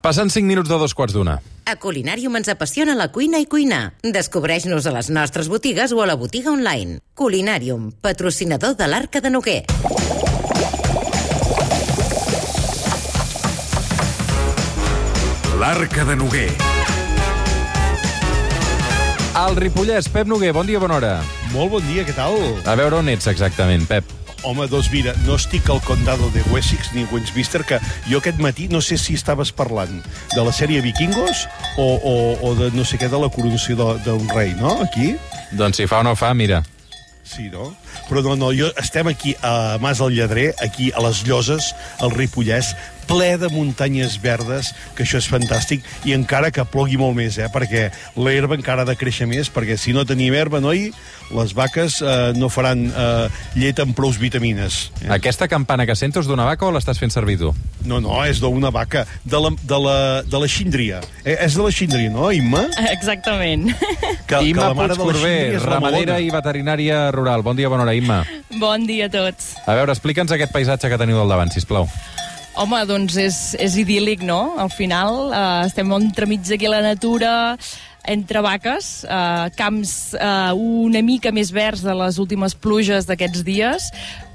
Passen 5 minuts de dos quarts d'una. A Culinàrium ens apassiona la cuina i cuinar. Descobreix-nos a les nostres botigues o a la botiga online. Culinàrium, patrocinador de l'Arca de Noguer. L'Arca de Noguer. Al Ripollès, Pep Noguer, bon dia, bona hora. Molt bon dia, què tal? A veure on ets exactament, Pep. Home, doncs mira, no estic al condado de Wessex ni Westminster, que jo aquest matí no sé si estaves parlant de la sèrie Vikingos o, o, o de no sé què de la coronació d'un rei, no? Aquí? Doncs si fa o no fa, mira. Sí, no? Però no, no, jo estem aquí a Mas del Lledrer, aquí a les Lloses, al Ripollès, ple de muntanyes verdes, que això és fantàstic, i encara que plogui molt més, eh? perquè l'herba encara ha de créixer més, perquè si no tenim herba, noi, les vaques eh, no faran eh, llet amb prous vitamines. Eh? Aquesta campana que sento és d'una vaca o l'estàs fent servir tu? No, no, és d'una vaca, de la, de la, de la xindria. Eh, és de la xindria, no, Imma? Exactament. Que, Imma que Puigcorbé, ramadera i veterinària rural. Bon dia, bona hora, Imma. Bon dia a tots. A veure, explica'ns aquest paisatge que teniu al davant, sisplau. Home, doncs és, és idíl·lic, no? Al final eh, estem entremig aquí a la natura, entre vaques, eh, camps eh, una mica més verds de les últimes pluges d'aquests dies,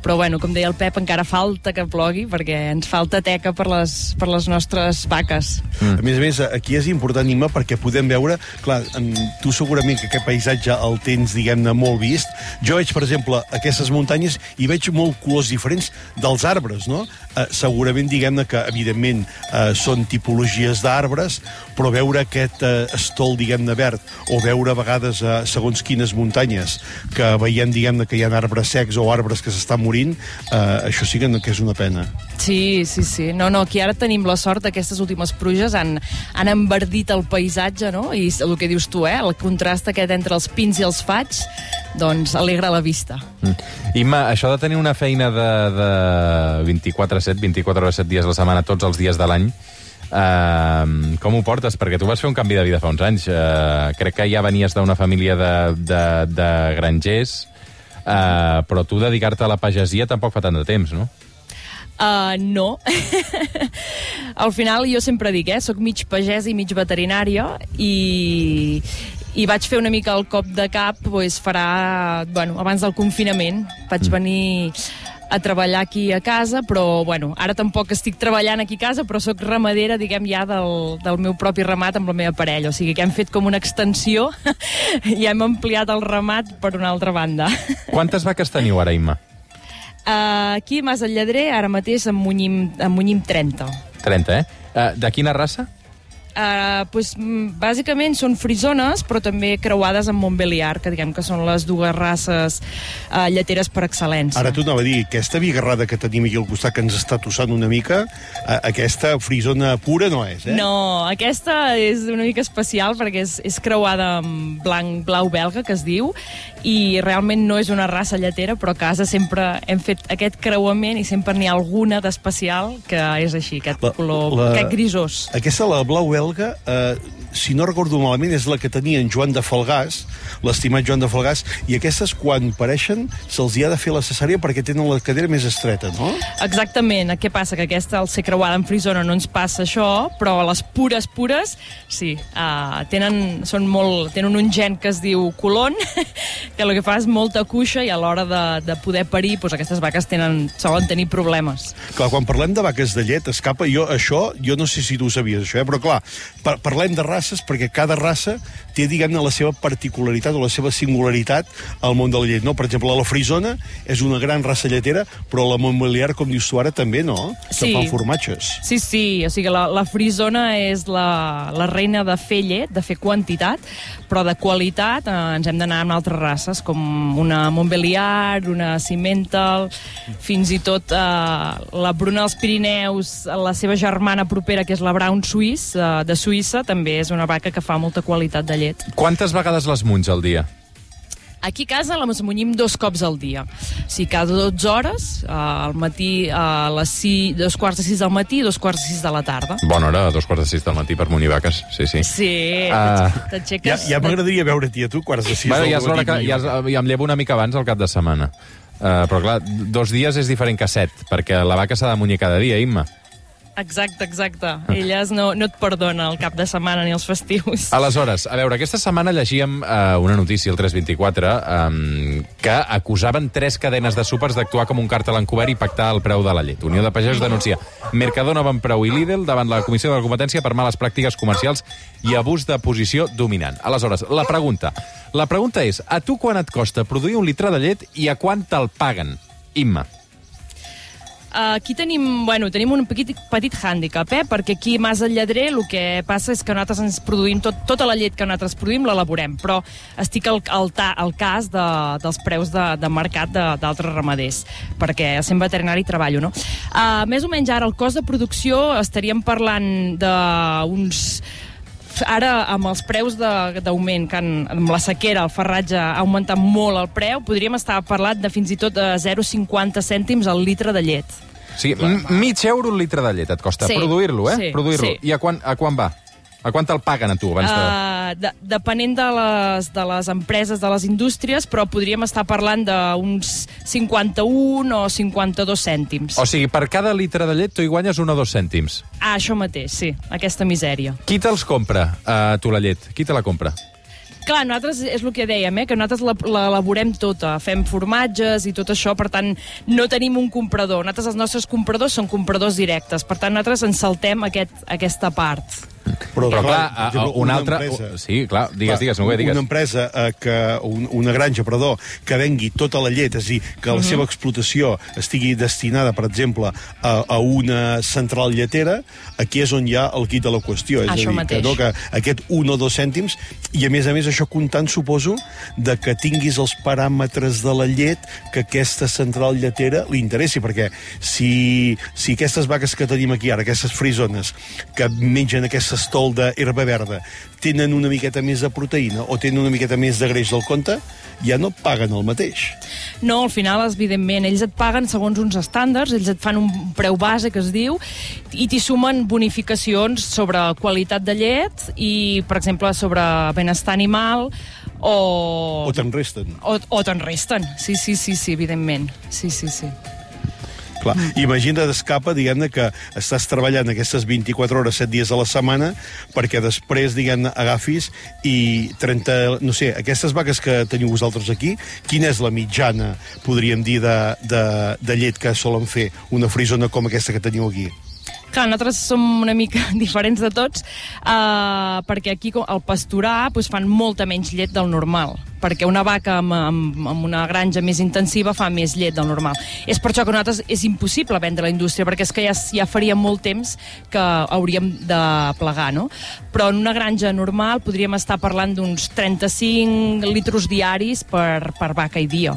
però bueno, com deia el Pep, encara falta que plogui perquè ens falta teca per les, per les nostres vaques. Mm. A més a més, aquí és important, Imma, perquè podem veure... Clar, en, tu segurament que aquest paisatge el tens, diguem-ne, molt vist. Jo veig, per exemple, aquestes muntanyes i veig molt colors diferents dels arbres, no? Eh, segurament, diguem-ne, que, evidentment, eh, són tipologies d'arbres, però veure aquest eh, estol, diguem-ne, verd, o veure a vegades, eh, segons quines muntanyes, que veiem, diguem-ne, que hi ha arbres secs o arbres que s'estan morint, eh, això sí que, no- que és una pena. Sí, sí, sí. No, no, aquí ara tenim la sort que aquestes últimes pluges han, han enverdit el paisatge, no? I el que dius tu, eh? El contrast aquest entre els pins i els faigs, doncs alegra la vista. Mm. Imma, això de tenir una feina de, de 24 a 7, 24 hores 7 dies a la setmana, tots els dies de l'any, Uh, com ho portes? Perquè tu vas fer un canvi de vida fa uns anys. Uh, crec que ja venies d'una família de, de, de grangers, uh, però tu dedicar-te a la pagesia tampoc fa tant de temps, no? Uh, no. Al final jo sempre dic, eh, soc mig pagès i mig veterinària i, i vaig fer una mica el cop de cap pues, farà, bueno, abans del confinament. Vaig venir a treballar aquí a casa, però bueno, ara tampoc estic treballant aquí a casa, però sóc ramadera, diguem, ja del, del meu propi ramat amb la meva parella. O sigui que hem fet com una extensió i hem ampliat el ramat per una altra banda. Quantes vaques teniu ara, Imma? Uh, aquí a Mas del Lledrer ara mateix en munyim, en munyim 30. 30, eh? Uh, de quina raça? Uh, pues, mm, bàsicament són frisones, però també creuades amb Montbéliard, que diguem que són les dues races uh, lleteres per excel·lència. Ara tu anava a dir, aquesta bigarrada que tenim aquí al costat, que ens està tossant una mica, eh, aquesta frisona pura no és, eh? No, aquesta és una mica especial perquè és, és creuada amb blanc blau belga, que es diu, i realment no és una raça lletera, però a casa sempre hem fet aquest creuament i sempre n'hi ha alguna d'especial que és així, aquest La- color, la- aquest grisós. Aquesta, la blau belga, eh, si no recordo malament, és la que tenia en Joan de Falgàs, l'estimat Joan de Falgàs, i aquestes, quan pareixen, se'ls hi ha de fer la cesària perquè tenen la cadera més estreta, no? Exactament. Què passa? Que aquesta, al ser creuada amb frisona, no ens passa això, però les pures, pures, sí. Uh, tenen, són molt, tenen un gen que es diu colon, que el que fa és molta cuixa i a l'hora de, de poder parir, doncs aquestes vaques tenen, solen tenir problemes. Clar, quan parlem de vaques de llet, escapa, jo això, jo no sé si tu ho sabies, això, eh? però clar, par parlem de races perquè cada raça té, diguem-ne, la seva particularitat o la seva singularitat al món de la llet, no? Per exemple, la frisona és una gran raça lletera, però la Montbéliard, com dius tu ara, també, no? Que Sí. fan formatges. Sí, sí, o sigui, la, la frisona és la, la reina de fer llet, de fer quantitat, però de qualitat eh, ens hem d'anar amb altres races, com una Montbéliard, una Cimental, fins i tot eh, la Bruna dels Pirineus, la seva germana propera, que és la Brown Swiss, eh, de Suïssa, també és una vaca que fa molta qualitat de llet. Quantes vegades les munys al dia? Aquí a casa les munyim dos cops al dia. O sigui, cada 12 hores, eh, al matí a les 6, dos quarts de 6 del matí i dos quarts de 6 de la tarda. Bona hora, dos quarts de sis del matí per munyir vaques. Sí, sí. Sí. Ja, t'aixeques... ja m'agradaria veure-t'hi a tu, quarts de sis Bueno, del ja matí, que ja, ja em llevo una mica abans al cap de setmana. Uh, però clar, dos dies és diferent que set, perquè la vaca s'ha de munyir cada dia, Imma. Exacte, exacte. Elles no, no et perdonen el cap de setmana ni els festius. Aleshores, a veure, aquesta setmana llegíem uh, una notícia, el 324, um, que acusaven tres cadenes de súpers d'actuar com un càrtel encobert i pactar el preu de la llet. Unió de Pagesos denuncia Mercadona, Banpreu i Lidl davant la Comissió de la Competència per males pràctiques comercials i abús de posició dominant. Aleshores, la pregunta. La pregunta és, a tu quan et costa produir un litre de llet i a quant te'l paguen? Imma. Uh, aquí tenim, bueno, tenim un petit, petit hàndicap, eh? perquè aquí Mas del Lledrer el que passa és que nosaltres ens produïm tot, tota la llet que nosaltres produïm l'elaborem, però estic al, al, ta, al cas de, dels preus de, de mercat d'altres ramaders, perquè sent veterinari treballo, no? Uh, més o menys ara el cost de producció estaríem parlant d'uns ara amb els preus d'augment, que han, amb la sequera, el ferratge ha augmentat molt el preu, podríem estar parlant de fins i tot de 0,50 cèntims al litre de llet. Sí, mig euro un litre de llet et costa Sí, produir-lo, eh? sí, produir-lo. sí. I a quan, a quan va? A quan te'l paguen a tu abans de... Uh, de, depenent de les, de les empreses, de les indústries, però podríem estar parlant d'uns 51 o 52 cèntims. O sigui, per cada litre de llet tu hi guanyes un o dos cèntims. Ah, això mateix, sí, aquesta misèria. Qui te'ls compra, a tu, la llet? Qui te la compra? Clar, nosaltres és el que dèiem, eh, que nosaltres la- l'elaborem tota, fem formatges i tot això, per tant, no tenim un comprador. Nosaltres, els nostres compradors són compradors directes, per tant, nosaltres ens saltem aquest, aquesta part. Però, clar, a, a, exemple, una, altra... empresa- Sí, clar, digues, digues, no ho digues. Una empresa, eh, que, un, una granja, perdó, que vengui tota la llet, és a dir, que la Mhm. seva explotació estigui destinada, per exemple, a, a una central lletera, aquí és on hi ha el quid de la qüestió. És Això a dir, mateix. que, no, que aquest un o dos cèntims, i a més a més això comptant, suposo, de que tinguis els paràmetres de la llet que aquesta central lletera li interessi, perquè si, si aquestes vaques que tenim aquí ara, aquestes frisones, que mengen aquest estol d'herba verda, tenen una miqueta més de proteïna o tenen una miqueta més de greix del compte, ja no paguen el mateix. No, al final, evidentment, ells et paguen segons uns estàndards, ells et fan un preu base, que es diu, i t'hi sumen bonificacions sobre qualitat de llet i, per exemple, sobre benestar animal o... O te'n resten. O, o te'n resten, sí, sí, sí, sí, evidentment. Sí, sí, sí. Clar, imagina't d'escapa, diguem-ne, que estàs treballant aquestes 24 hores, 7 dies a la setmana, perquè després, diguem-ne, agafis i 30... No sé, aquestes vaques que teniu vosaltres aquí, quina és la mitjana, podríem dir, de, de, de llet que solen fer una frisona com aquesta que teniu aquí? Clar, nosaltres som una mica diferents de tots, uh, perquè aquí al pasturar pues, fan molta menys llet del normal, perquè una vaca amb, amb, amb una granja més intensiva fa més llet del normal. És per això que nosaltres és impossible vendre la indústria, perquè és que ja, ja faria molt temps que hauríem de plegar, no? Però en una granja normal podríem estar parlant d'uns 35 litros diaris per, per vaca i dia.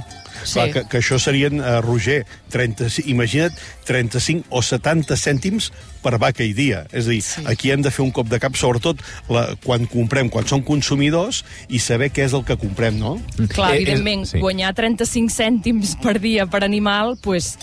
Sí. Clar, que, que això serien, uh, Roger, 30, imagina't, 35 o 70 cèntims per vaca i dia. És a dir, sí. Aquí hem de fer un cop de cap, sobretot la, quan comprem, quan som consumidors, i saber què és el que comprem, no? Clar, Eh, evidentment, és- sí. guanyar 35 cèntims per dia per animal, pues,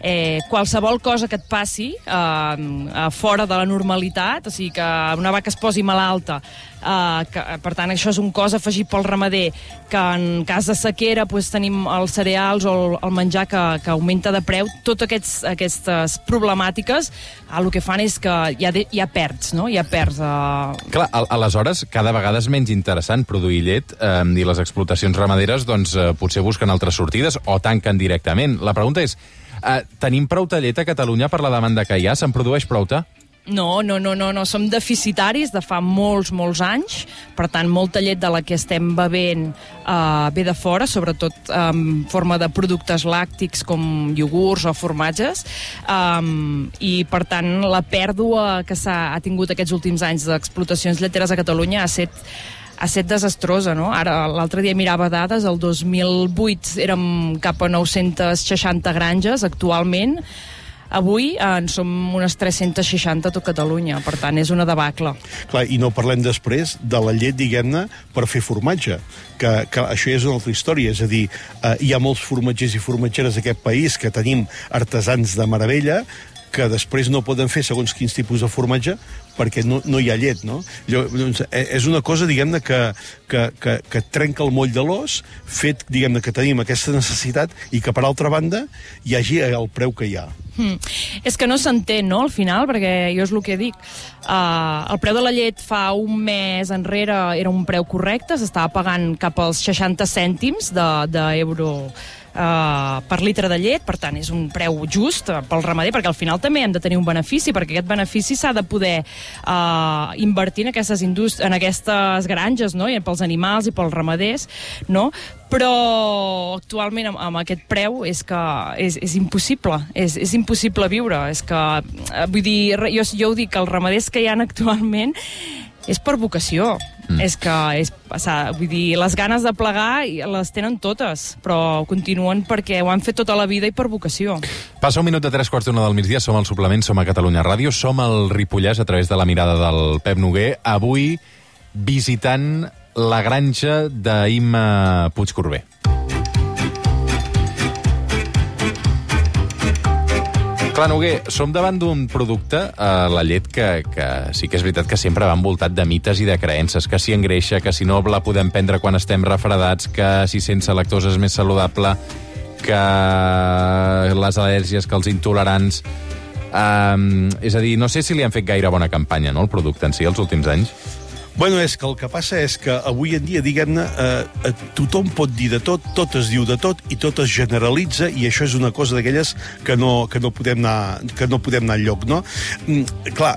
eh, qualsevol cosa que et passi eh, fora de la normalitat, o sigui, que una vaca es posi malalta, eh, que, per tant, això és un cos afegit pel ramader, que en cas de sequera pues, tenim els cereals o el, el menjar que, que augmenta de preu, totes aquests, aquestes problemàtiques eh, el que fan és que ja, de, ja perds, no? Ja perds... Eh, Clar, al- aleshores, cada vegada és menys interessant produir llet eh, i les explotacions ramaderes doncs, eh, potser busquen altres sortides o tanquen directament. La pregunta és, eh, tenim prou llet a Catalunya per la demanda que hi ha? Se'n produeix prou No, no, no, no, no. Som deficitaris de fa molts, molts anys. Per tant, molta llet de la que estem bevent uh, ve de fora, sobretot en forma de productes làctics com iogurts o formatges. Um, I, per tant, la pèrdua que s'ha ha tingut aquests últims anys d'explotacions lleteres a Catalunya ha set ha set desastrosa, no? Ara, l'altre dia mirava dades, el 2008 érem cap a 960 granges, actualment Avui eh, en som unes 360 a tot Catalunya, per tant, és una debacle. Clar, I no parlem després de la llet, diguem-ne, per fer formatge, que, que això és una altra història. És a dir, eh, hi ha molts formatgers i formatgeres d'aquest país que tenim artesans de meravella, que després no poden fer segons quins tipus de formatge perquè no, no hi ha llet, no? Llavors, doncs, eh, és una cosa, diguem-ne, que, que, que, que trenca el moll de l'os, fet, diguem-ne, que tenim aquesta necessitat i que, per altra banda, hi hagi el preu que hi ha. Hmm. És que no s'entén, no?, al final, perquè jo és el que dic. Uh, el preu de la llet fa un mes enrere era un preu correcte, s'estava pagant cap als 60 cèntims d'euro de, uh, per litre de llet, per tant, és un preu just pel ramader, perquè al final també hem de tenir un benefici, perquè aquest benefici s'ha de poder uh, invertir en aquestes, en aquestes granges, no?, i pels animals i pels ramaders, no?, però actualment amb, amb aquest preu és que és, és impossible, és, és impossible viure, és que, vull dir, jo, jo ho dic, els ramaders que hi han actualment és per vocació. Mm. És que, és, vull dir, les ganes de plegar les tenen totes, però continuen perquè ho han fet tota la vida i per vocació. Passa un minut de tres quarts d'una del migdia, som al suplement, som a Catalunya Ràdio, som al Ripollès a través de la mirada del Pep Noguer, avui visitant la granja d'Imma Puigcorbé. Clar, Noguer, som davant d'un producte, eh, la llet, que, que sí que és veritat que sempre va envoltat de mites i de creences, que si engreixa, que si no la podem prendre quan estem refredats, que si sense lactosa és més saludable, que les al·lèrgies, que els intolerants... Um, és a dir, no sé si li han fet gaire bona campanya, no?, el producte en si, els últims anys. Bueno, és que el que passa és que avui en dia, diguem-ne, eh, eh, tothom pot dir de tot, tot es diu de tot i tot es generalitza i això és una cosa d'aquelles que, no, que, no podem anar, que no podem anar enlloc, no? Mm, clar,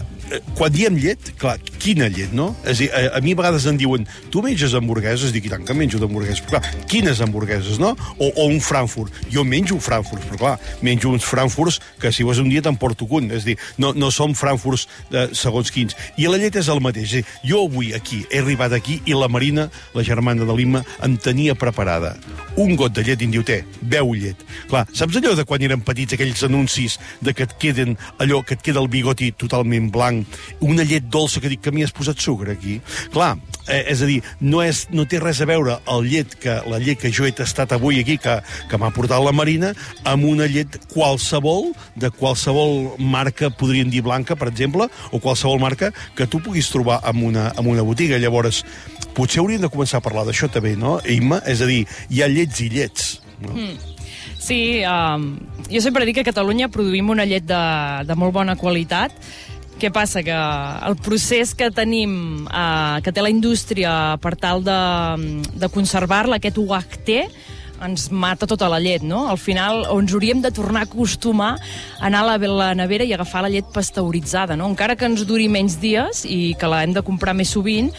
quan diem llet, clar, quina llet, no? És a, dir, a, a mi a vegades em diuen, tu menges hamburgueses? Dic, i tant que menjo d'hamburgueses. Però clar, quines hamburgueses, no? O, o un Frankfurt. Jo menjo Frankfurts, però clar, menjo uns Frankfurts que si vas un dia te'n porto un. És a dir, no, no som Frankfurts de segons quins. I la llet és el mateix. És dir, jo avui aquí, he arribat aquí i la Marina, la germana de l'Imma, em tenia preparada un got de llet i em diu, té, beu llet. Clar, saps allò de quan eren petits aquells anuncis de que et queden allò, que et queda el bigoti totalment blanc una llet dolça que dic que m'hi has posat sucre aquí. Clar, eh, és a dir, no, és, no té res a veure el llet que, la llet que jo he tastat avui aquí, que, que m'ha portat la Marina, amb una llet qualsevol, de qualsevol marca, podríem dir blanca, per exemple, o qualsevol marca que tu puguis trobar en una, en una botiga. Llavors, potser hauríem de començar a parlar d'això també, no, Imma? És a dir, hi ha llets i llets. No? Mm. Sí, um, jo sempre dic que a Catalunya produïm una llet de, de molt bona qualitat què passa? Que el procés que tenim, eh, que té la indústria per tal de, de conservar-la, aquest UHT, ens mata tota la llet, no? Al final ens hauríem de tornar a acostumar a anar a la, la nevera i agafar la llet pasteuritzada, no? Encara que ens duri menys dies i que l'hem de comprar més sovint,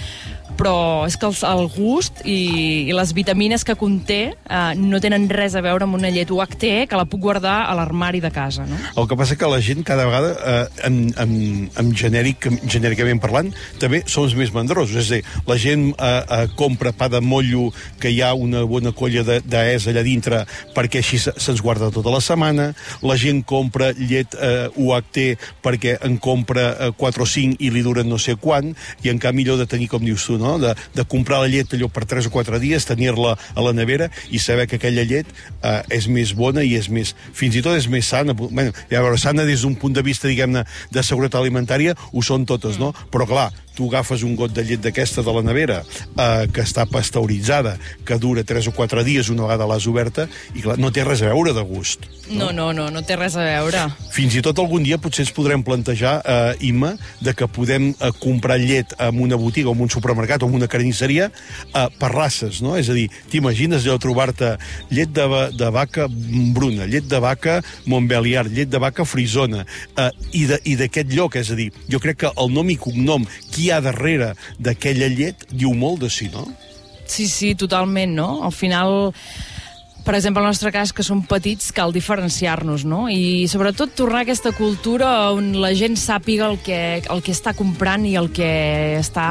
però és que el, gust i, les vitamines que conté eh, no tenen res a veure amb una llet UHT que la puc guardar a l'armari de casa. No? El que passa que la gent cada vegada, eh, en, en, en genèric, genèricament parlant, també som els més mandrosos. És a dir, la gent eh, eh, compra pa de mollo que hi ha una bona colla d'es allà dintre perquè així se'ns guarda tota la setmana. La gent compra llet eh, UHT perquè en compra eh, 4 o 5 i li duren no sé quan, i en canvi allò de tenir, com dius tu, no? de, de comprar la llet allò per 3 o 4 dies, tenir-la a la nevera i saber que aquella llet eh, és més bona i és més, fins i tot és més sana. Bueno, ja veure, sana des d'un punt de vista, diguem-ne, de seguretat alimentària, ho són totes, no? Però clar, tu agafes un got de llet d'aquesta de la nevera eh, que està pasteuritzada, que dura 3 o 4 dies una vegada l'has oberta, i clar, no té res a veure de gust. No, no, no, no, no té res a veure. Fins i tot algun dia potser ens podrem plantejar, eh, Imma, de que podem eh, comprar llet en una botiga o en un supermercat o en una carnisseria eh, per races, no? És a dir, t'imagines allò trobar-te llet de, de vaca bruna, llet de vaca Montbeliar, llet de vaca frisona, eh, i d'aquest lloc, és a dir, jo crec que el nom i cognom, qui hi ha darrere d'aquella llet diu molt de si, no? Sí, sí, totalment, no? Al final per exemple, en el nostre cas, que som petits, cal diferenciar-nos, no? I sobretot tornar a aquesta cultura on la gent sàpiga el que, el que està comprant i el que està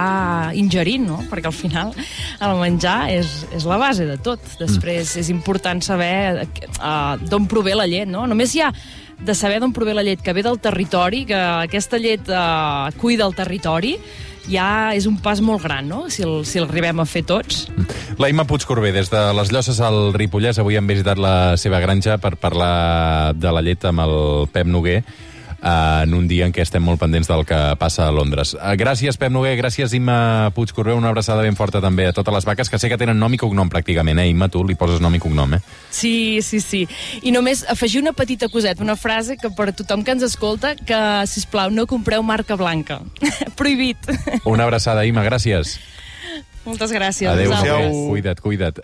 ingerint, no? Perquè al final el menjar és, és la base de tot. Després mm. és important saber uh, d'on prové la llet, no? Només hi ha de saber d'on prové la llet que ve del territori, que aquesta llet eh, cuida el territori, ja és un pas molt gran, no?, si el, si el arribem a fer tots. La Imma Puigcorbé, des de les Llosses al Ripollès, avui hem visitat la seva granja per parlar de la llet amb el Pep Noguer. Uh, en un dia en què estem molt pendents del que passa a Londres. Uh, gràcies, Pep Noguer, gràcies, Imma Puigcorbeu, una abraçada ben forta també a totes les vaques, que sé que tenen nom i cognom pràcticament, eh, Imma? Tu li poses nom i cognom, eh? Sí, sí, sí. I només afegir una petita coseta, una frase que per tothom que ens escolta, que, si plau no compreu marca blanca. Prohibit. Una abraçada, Imma, gràcies. Moltes gràcies. Adéu. Noguer. Cuida't, cuida't.